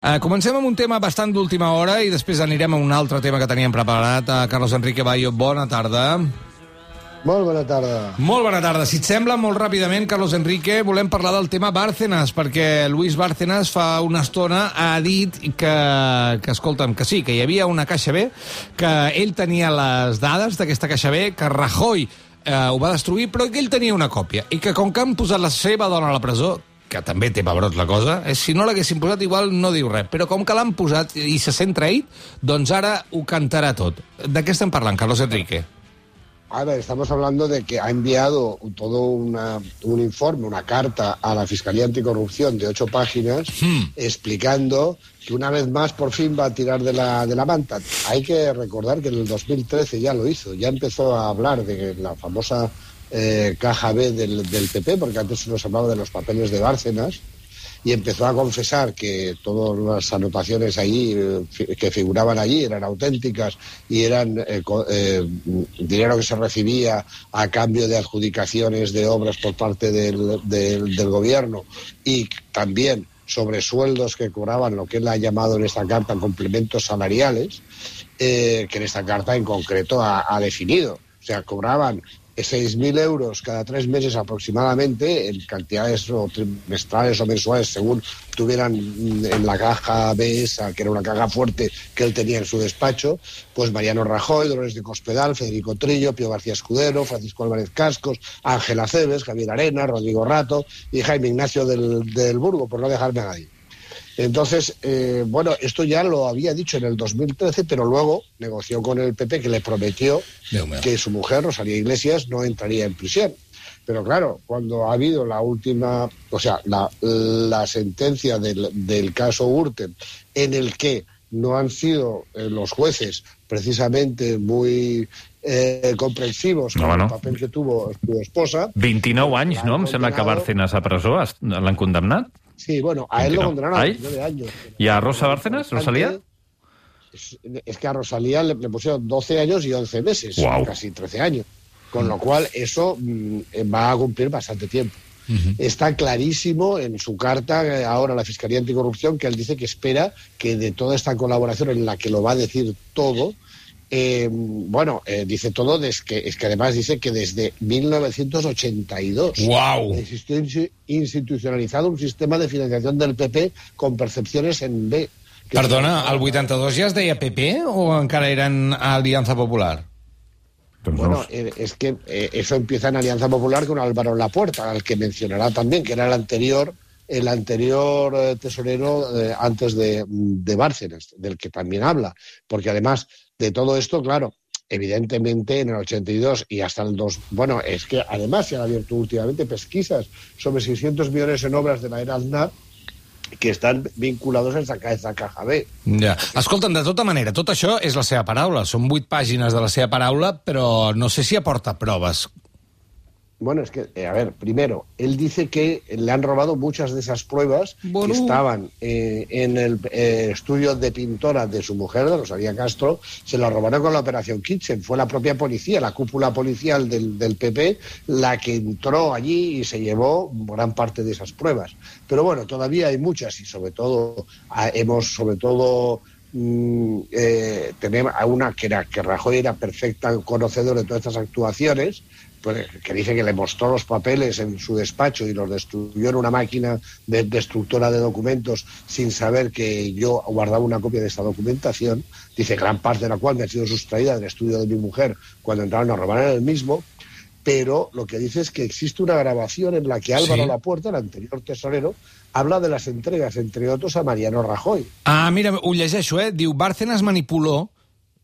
Uh, comencem amb un tema bastant d'última hora i després anirem a un altre tema que teníem preparat. Uh, Carlos Enrique Bayo, bona tarda. Molt bona tarda. Molt bona tarda. Si et sembla, molt ràpidament, Carlos Enrique, volem parlar del tema Bárcenas, perquè Luis Bárcenas fa una estona ha dit que, que, escolta'm, que sí, que hi havia una caixa B, que ell tenia les dades d'aquesta caixa B, que Rajoy eh, ho va destruir, però que ell tenia una còpia, i que com que han posat la seva dona a la presó, que també té pebrots la cosa, eh? si no l'haguessin posat igual no diu res, però com que l'han posat i se sent traït, doncs ara ho cantarà tot. De què estem parlant, Carlos Enrique? A ver, estamos hablando de que ha enviado todo una, un informe, una carta a la Fiscalía Anticorrupción de ocho páginas hmm. explicando que una vez más por fin va a tirar de la, de la manta. Hay que recordar que en el 2013 ya lo hizo, ya empezó a hablar de la famosa eh, caja B del, PP, porque antes se nos hablaba de los papeles de Bárcenas, y empezó a confesar que todas las anotaciones allí eh, que figuraban allí eran auténticas y eran eh, eh, dinero que se recibía a cambio de adjudicaciones de obras por parte del, gobierno y también sobre sueldos que cobraban lo que él ha llamado en esta carta complementos salariales, que en esta carta en concreto ha, ha definido. O sea, cobraban 6.000 euros cada tres meses aproximadamente, en cantidades o trimestrales o mensuales, según tuvieran en la caja B que era una caja fuerte que él tenía en su despacho, pues Mariano Rajoy, Dolores de Cospedal, Federico Trillo, Pío García Escudero, Francisco Álvarez Cascos, Ángela Cebes, Javier Arena, Rodrigo Rato y Jaime Ignacio del, del Burgo, por no dejarme a nadie. Entonces, eh, bueno, esto ya lo había dicho en el 2013, pero luego negoció con el PP que le prometió que su mujer, Rosalía Iglesias, no entraría en prisión. Pero claro, cuando ha habido la última, o sea, la, la sentencia del, del, caso Urten, en el que no han sido eh, los jueces precisamente muy eh, comprensivos no, con no. el papel que tuvo su esposa... 29 anys, no? Em sembla que Bárcenas a presó l'han condemnat. Sí, bueno, a él lo condenaron a 19 años. ¿Y a Rosa Bárcenas, Rosalía? Es, que a Rosalía le, le, pusieron 12 años y 11 meses, wow. casi 13 años. Con lo cual, eso mmm, va a cumplir bastante tiempo. Uh -huh. Está clarísimo en su carta eh, ahora a la Fiscalía Anticorrupción que él dice que espera que de toda esta colaboración en la que lo va a decir todo, eh, bueno, eh, dice todo, es que, es que además dice que desde 1982 wow. existió institucionalizado un sistema de financiación del PP con percepciones en B. Perdona, el 82 ja es deia PP o encara eren Alianza Popular? Bueno, eh, es que eh, eso empieza en Alianza Popular con Álvaro Lapuerta, al que mencionará también, que era el anterior el anterior eh, tesorero eh, antes de, de Bárcenas, del que también habla, porque además de todo esto, claro, evidentemente en el 82 y hasta el 2, bueno, es que además se han abierto últimamente pesquisas sobre 600 millones en obras de la era Aznar que estan vinculats a aquesta caja B. Ja. Escolta'm, de tota manera, tot això és la seva paraula. Són vuit pàgines de la seva paraula, però no sé si aporta proves. Bueno, es que, eh, a ver, primero, él dice que le han robado muchas de esas pruebas que estaban eh, en el eh, estudio de pintora de su mujer, de Rosalía Castro, se la robaron con la operación Kitchen. Fue la propia policía, la cúpula policial del, del, PP, la que entró allí y se llevó gran parte de esas pruebas. Pero bueno, todavía hay muchas y sobre todo hemos, sobre todo, mm, eh, tenemos a una que era que Rajoy era perfecta conocedor de todas estas actuaciones pues, que dice que le mostró los papeles en su despacho y los destruyó en una máquina de destructora de documentos sin saber que yo guardaba una copia de esta documentación, dice gran parte de la cual me ha sido sustraída del estudio de mi mujer cuando entraron a robar en el mismo, pero lo que dice es que existe una grabación en la que Álvaro sí. Lapuerta, el anterior tesorero, habla de las entregas, entre otros, a Mariano Rajoy. Ah, mira, ho llegeixo, eh? Diu, Bárcenas manipuló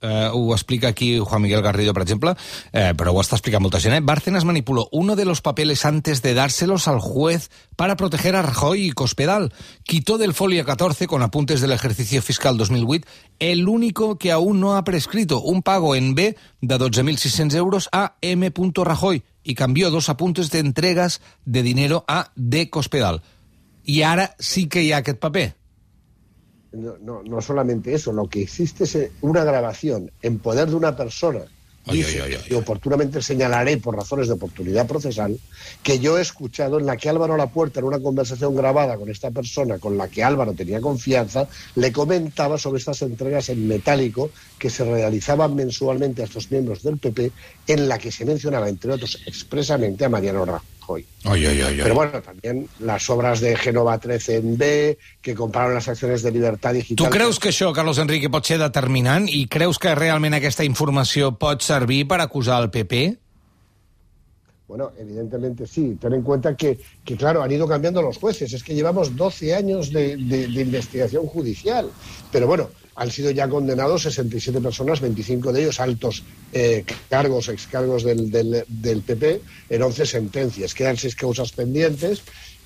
eh, ho explica aquí Juan Miguel Garrido, per exemple, eh, però ho està explicant molta gent. Eh? Bárcenas manipuló uno de los papeles antes de dárselos al juez para proteger a Rajoy y Cospedal. Quitó del folio 14, con apuntes del ejercicio fiscal 2008, el único que aún no ha prescrito, un pago en B de 12.600 euros a M. Rajoy y cambió dos apuntes de entregas de dinero a D. Cospedal. I ara sí que hi ha aquest paper. No, no, no solamente eso, lo que existe es una grabación en poder de una persona dice, y oportunamente señalaré por razones de oportunidad procesal, que yo he escuchado en la que Álvaro Lapuerta, en una conversación grabada con esta persona con la que Álvaro tenía confianza, le comentaba sobre estas entregas en metálico que se realizaban mensualmente a estos miembros del PP, en la que se mencionaba, entre otros, expresamente a Mariano Rajoy. Pero bueno, también las obras de Genova 13 en B, que compraron las acciones de Libertad Digital... Tu creus que això, Carlos Enrique, pot ser determinant i creus que realment aquesta informació pot servir per acusar el PP? Bueno, evidentemente sí. Ten en cuenta que, que, claro, han ido cambiando los jueces. Es que llevamos 12 años de, de, de investigación judicial. Pero bueno, han sido ya condenados 67 personas, 25 de ellos altos eh, cargos, excargos del, del, del, PP, en 11 sentencias. Quedan seis causas pendientes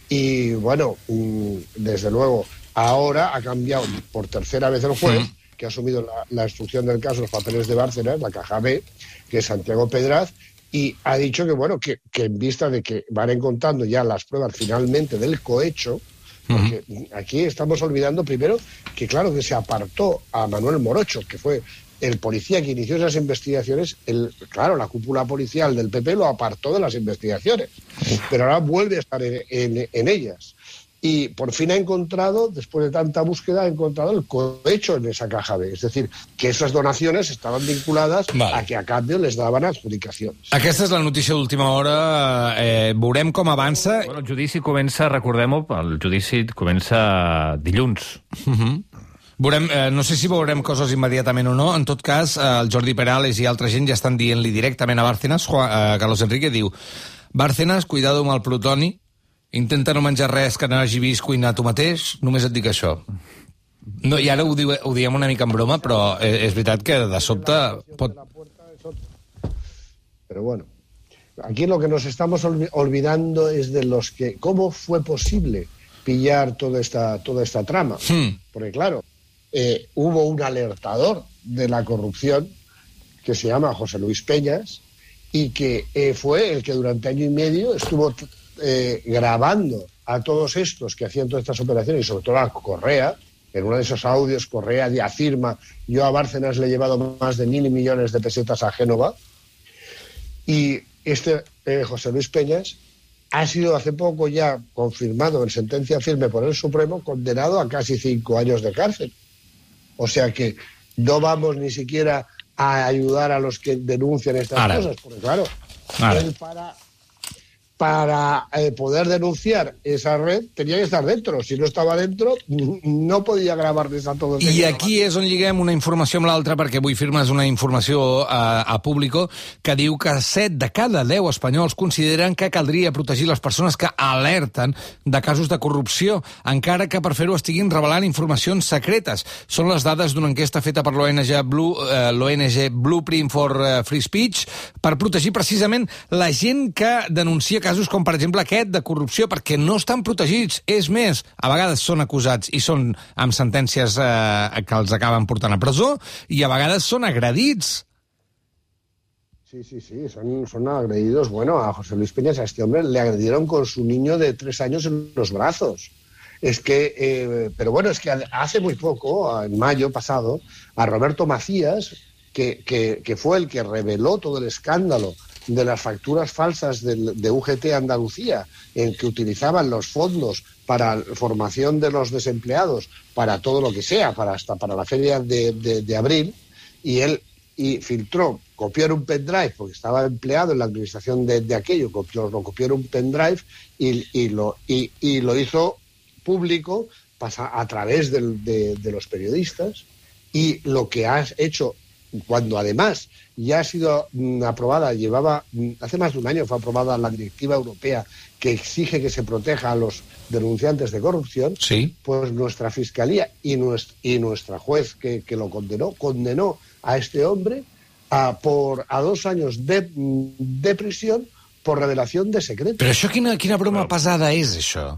y, bueno, mm, desde luego, ahora ha cambiado por tercera vez el juez, que ha asumido la, la instrucción del caso, los papeles de Bárcenas, la caja B, que es Santiago Pedraz, y ha dicho que, bueno, que, que en vista de que van encontrando ya las pruebas finalmente del cohecho, porque uh -huh. aquí estamos olvidando primero que, claro, que se apartó a Manuel Morocho, que fue el policía que inició esas investigaciones, el, claro, la cúpula policial del PP lo apartó de las investigaciones, pero ahora vuelve a estar en, en, en ellas y por fin ha encontrado, después de tanta búsqueda, ha encontrado el cohecho en esa caja B. Es decir, que esas donaciones estaban vinculadas vale. a que a cambio les daven adjudicacions. Aquesta és la notícia d'última hora. Eh, veurem com avança. Bueno, el judici comença, recordem-ho, el judici comença dilluns. Uh -huh. Veurem, eh, no sé si veurem coses immediatament o no. En tot cas, eh, el Jordi Perales i altra gent ja estan dient-li directament a Bárcenas. Juan, eh, Carlos Enrique diu Bárcenas, cuidado amb el plutoni, Intenta no menjar res que no hagi vist cuinar tu mateix, només et dic això. No, I ara ho, diu, ho diem una mica en broma, però és, és veritat que de sobte pot... Pero bueno, aquí lo que nos estamos olvidando es de los que... ¿Cómo fue posible pillar toda esta, toda esta trama? Hmm. Porque claro, eh, hubo un alertador de la corrupción que se llama José Luis Peñas y que eh, fue el que durante año y medio estuvo eh, grabando a todos estos que hacían todas estas operaciones, y sobre todo a Correa, en uno de esos audios Correa afirma, yo a Bárcenas le he llevado más de mil millones de pesetas a Génova, y este eh, José Luis Peñas ha sido hace poco ya confirmado en sentencia firme por el Supremo, condenado a casi cinco años de cárcel. O sea que no vamos ni siquiera a ayudar a los que denuncian estas Ahora. cosas, porque claro, Ahora. él para para eh, poder denunciar esa red tenia que estar dentro. Si no estava dentro, no podia gravar-les a tots. I aquí és on lliguem una informació amb l'altra, perquè avui firmes una informació a, a Público que diu que 7 de cada 10 espanyols consideren que caldria protegir les persones que alerten de casos de corrupció, encara que per fer-ho estiguin revelant informacions secretes. Són les dades d'una enquesta feta per l'ONG Blue, eh, l'ONG Blueprint for eh, Free Speech per protegir precisament la gent que denuncia que casos com, per exemple, aquest de corrupció, perquè no estan protegits. És més, a vegades són acusats i són amb sentències eh, que els acaben portant a presó, i a vegades són agredits. Sí, sí, sí, son, son agredidos. Bueno, a José Luis Peñas, a este hombre, le agredieron con su niño de tres años en los brazos. Es que, eh, pero bueno, es que hace muy poco, en mayo pasado, a Roberto Macías, que, que, que fue el que reveló todo el escándalo de las facturas falsas de, de UGT Andalucía, en que utilizaban los fondos para formación de los desempleados, para todo lo que sea, para hasta para la feria de, de, abril, y él y filtró, copió en un pendrive, porque estaba empleado en la administración de, de aquello, copió, lo copió en un pendrive y, y, lo, y, y lo hizo público pasa, a través de, de los periodistas, y lo que ha hecho cuando además ya ha sido mm, aprobada, llevaba, mm, hace más de un año fue aprobada la directiva europea que exige que se proteja a los denunciantes de corrupción, sí. pues nuestra fiscalía y nuestra, y nuestra juez que, que, lo condenó, condenó a este hombre a, por, a dos años de, mm, de prisión por revelación de secretos. Però això quina, quina broma pesada és, això?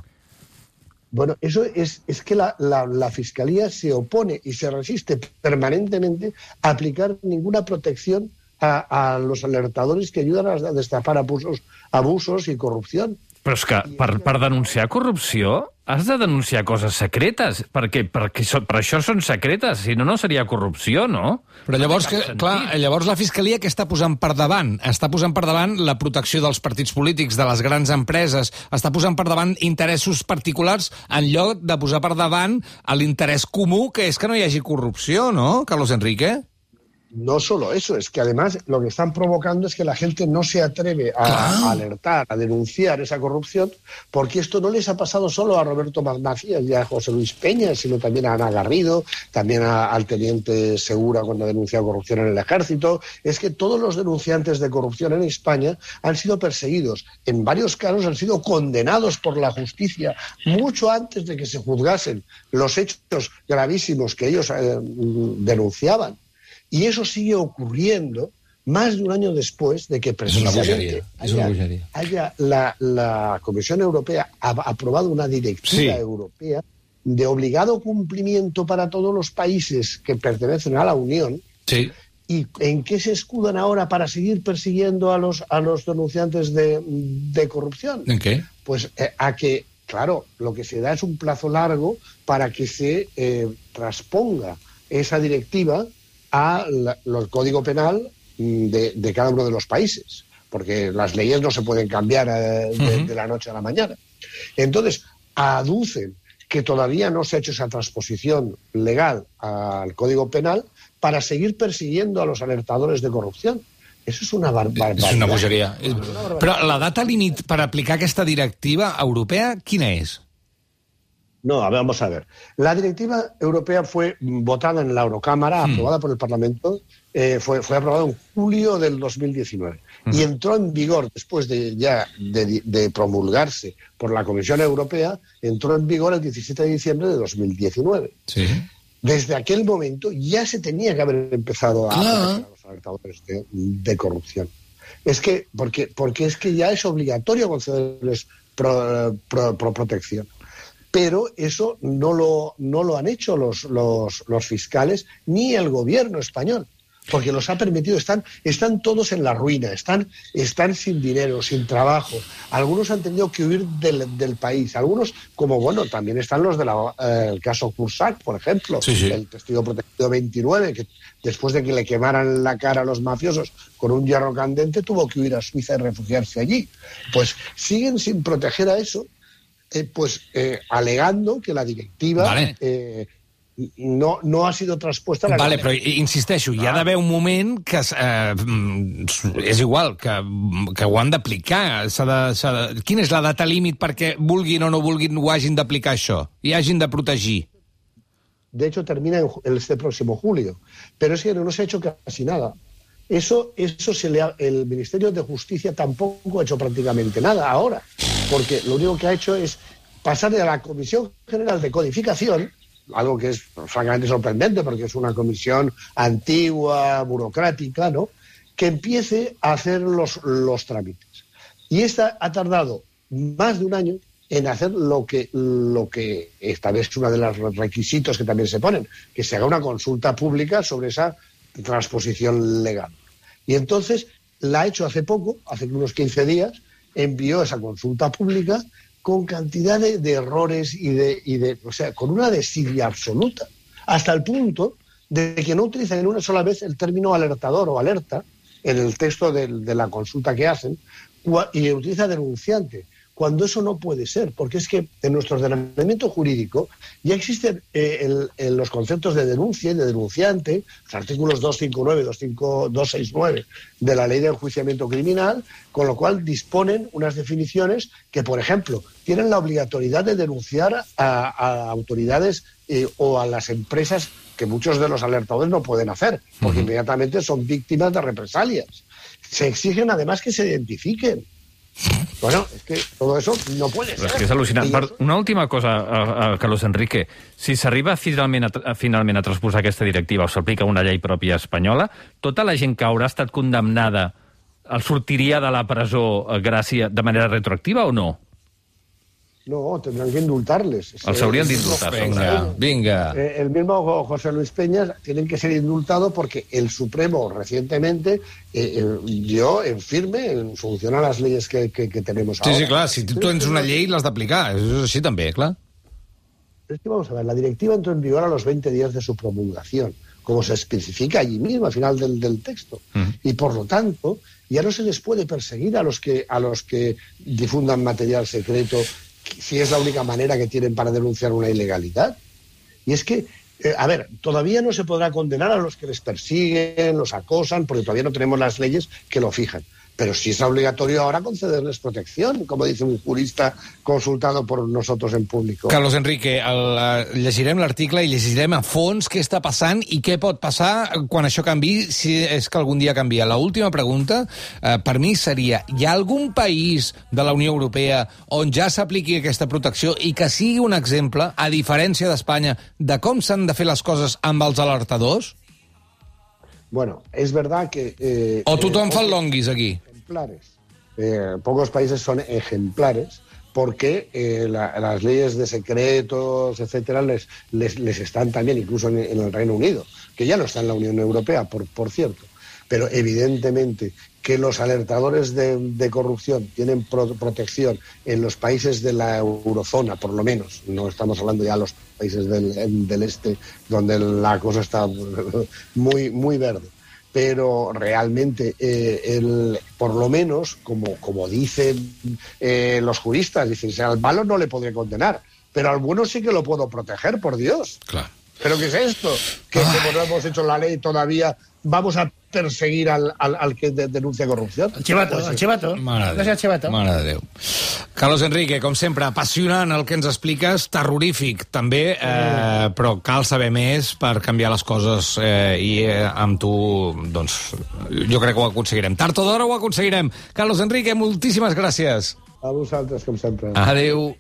Bueno, eso es, es que la, la, Fiscalía se opone y se resiste permanentemente a aplicar ninguna protección a, a los alertadores que ayudan a destapar abusos, abusos y corrupción. Però és que per, per denunciar corrupció has de denunciar coses secretes, perquè, perquè so, per això són secretes, si no, no seria corrupció, no? Però llavors, que, clar, llavors la Fiscalia què està posant per davant? Està posant per davant la protecció dels partits polítics, de les grans empreses, està posant per davant interessos particulars en lloc de posar per davant l'interès comú, que és que no hi hagi corrupció, no, Carlos Enrique? No solo eso, es que además lo que están provocando es que la gente no se atreve a, claro. a alertar, a denunciar esa corrupción, porque esto no les ha pasado solo a Roberto Macías y a José Luis Peña, sino también a Ana Garrido, también a, al teniente Segura cuando ha denunciado corrupción en el ejército. Es que todos los denunciantes de corrupción en España han sido perseguidos. En varios casos han sido condenados por la justicia mucho antes de que se juzgasen los hechos gravísimos que ellos eh, denunciaban. Y eso sigue ocurriendo más de un año después de que precisamente es una haya, haya la, la, Comisión Europea ha aprobado una directiva Sí. europea de obligado cumplimiento para todos los países que pertenecen a la Unión. Sí. ¿Y en qué se escudan ahora para seguir persiguiendo a los, a los denunciantes de, de corrupción? ¿En qué? Pues eh, a que, claro, lo que se da es un plazo largo para que se eh, transponga esa directiva al código penal de, de, cada uno de los países, porque las leyes no se pueden cambiar eh, de, uh -huh. de, la noche a la mañana. Entonces, aducen que todavía no se ha hecho esa transposición legal al código penal para seguir persiguiendo a los alertadores de corrupción. Eso es una barbaridad. És una bogeria. Però la data límit per aplicar aquesta directiva europea, quina és? No, a ver, vamos a ver. La directiva europea fue votada en la Eurocámara, Hmm. aprobada por el Parlamento, eh, fue, fue aprobada en julio del 2019 y entró en vigor después de ya de, de promulgarse por la Comisión Europea, entró en vigor el 17 de diciembre de 2019. Sí. Desde aquel momento ya se tenía que haber empezado a Claro. proteger a los alertadores de, de corrupción. Es que, porque, porque es que ya es obligatorio concederles pro- pro- pro- protección pero eso no lo, no lo han hecho los, los, los, fiscales ni el gobierno español, porque los ha permitido, están, están todos en la ruina, están, están sin dinero, sin trabajo, algunos han tenido que huir del, del país, algunos, como bueno, también están los del eh, caso Cursac, por ejemplo, sí, sí. el testigo protegido 29, que después de que le quemaran la cara a los mafiosos con un hierro candente, tuvo que huir a Suiza y refugiarse allí. Pues siguen sin proteger a eso eh, pues eh, alegando que la directiva vale. eh, no, no ha sido transpuesta a la Vale, però insisteixo, hi ha d'haver un moment que eh, és igual, que, que ho han d'aplicar. de, de... Quina és la data límit perquè vulguin o no vulguin ho hagin d'aplicar això i hagin de protegir? De hecho, termina en, este próximo julio. Pero es que no se ha hecho casi nada. Eso, eso se le ha, el Ministerio de Justicia tampoco ha hecho prácticamente nada ahora, porque lo único que ha hecho es pasar a la Comisión General de Codificación, algo que es francamente sorprendente porque es una comisión antigua, burocrática, ¿no? que empiece a hacer los, los trámites. Y esta ha tardado más de un año en hacer lo que, lo que esta vez es uno de los requisitos que también se ponen, que se haga una consulta pública sobre esa transposición legal. Y entonces la ha hecho hace poco, hace unos 15 días, envió esa consulta pública con cantidad de, errores y de, y de, o sea, con una desidia absoluta, hasta el punto de que no utilizan en una sola vez el término alertador o alerta en el texto de, de la consulta que hacen y utiliza denunciante cuando eso no puede ser, porque es que en nuestro ordenamiento jurídico ya existen eh, el, el, los conceptos de denuncia y de denunciante, los artículos 259, 25, 269 de la ley de enjuiciamiento criminal, con lo cual disponen unas definiciones que, por ejemplo, tienen la obligatoriedad de denunciar a, a autoridades eh, o a las empresas que muchos de los alertadores no pueden hacer, porque uh -huh. inmediatamente son víctimas de represalias. Se exigen además que se identifiquen. Bueno, és que tot això no puede ser. És que és al·lucinant. Per una última cosa, a, a Carlos Enrique. Si s'arriba finalment, a, finalment a transposar aquesta directiva o s'aplica una llei pròpia espanyola, tota la gent que haurà estat condemnada el sortiria de la presó gràcia de manera retroactiva o no? No, tendrán que indultarles. Els haurien d'indultar. Vinga, vinga. Eh, el mismo José Luis Peñas tienen que ser indultados porque el Supremo recientemente eh, eh, dio en firme en función a las leyes que, que, que tenemos Sí, ahora. sí, clar, si tu tens una llei, l'has d'aplicar. És així també, clar. Es que vamos a ver, la directiva entró en vigor a los 20 días de su promulgación, como se especifica allí mismo al final del, del texto. Y por lo tanto, ya no se les puede perseguir a los que, a los que difundan material secreto si es la única manera que tienen para denunciar una ilegalidad. Y es que, eh, a ver, todavía no se podrá condenar a los que les persiguen, los acosan, porque todavía no tenemos las leyes que lo fijan. Pero sí es obligatorio ahora concederles protección, como dice un jurista consultado por nosotros en público. Carlos Enrique, el, eh, llegirem l'article i llegirem a fons què està passant i què pot passar quan això canvi, si és que algun dia canvia. La última pregunta, eh, per mi, seria hi ha algun país de la Unió Europea on ja s'apliqui aquesta protecció i que sigui un exemple, a diferència d'Espanya, de com s'han de fer les coses amb els alertadors? Bueno, es verdad que... eh, O tothom eh, longuis aquí? ejemplares. Eh, pocos países son ejemplares porque eh, la- las leyes de secretos, etcétera, les, les, les están también, incluso en, en el Reino Unido, que ya no está en la Unión Europea, por, por cierto. Pero evidentemente que los alertadores de, corrupción tienen pro- protección en los países de la eurozona, por lo menos, no estamos hablando ya de los países del, este, donde la cosa está muy, muy verde pero realmente eh, el, por lo menos, como, dicen eh, los juristas, dicen, "Si al malo no le podré condenar, pero al bueno sí que lo puedo proteger, por Dios. Clar. ¿Pero qué es esto? Que como no hemos hecho la ley todavía, vamos a perseguir al, al, al que de- denuncia corrupción. El chivato, el chivato. Mare de No sé el chivato. Mare de Déu. Carlos Enrique, com sempre, apassionant el que ens expliques, terrorífic també, eh, però cal saber més per canviar les coses eh, i eh, amb tu, doncs, jo crec que ho aconseguirem. Tard o d'hora ho aconseguirem. Carlos Enrique, moltíssimes gràcies. A vosaltres, com sempre. Adéu.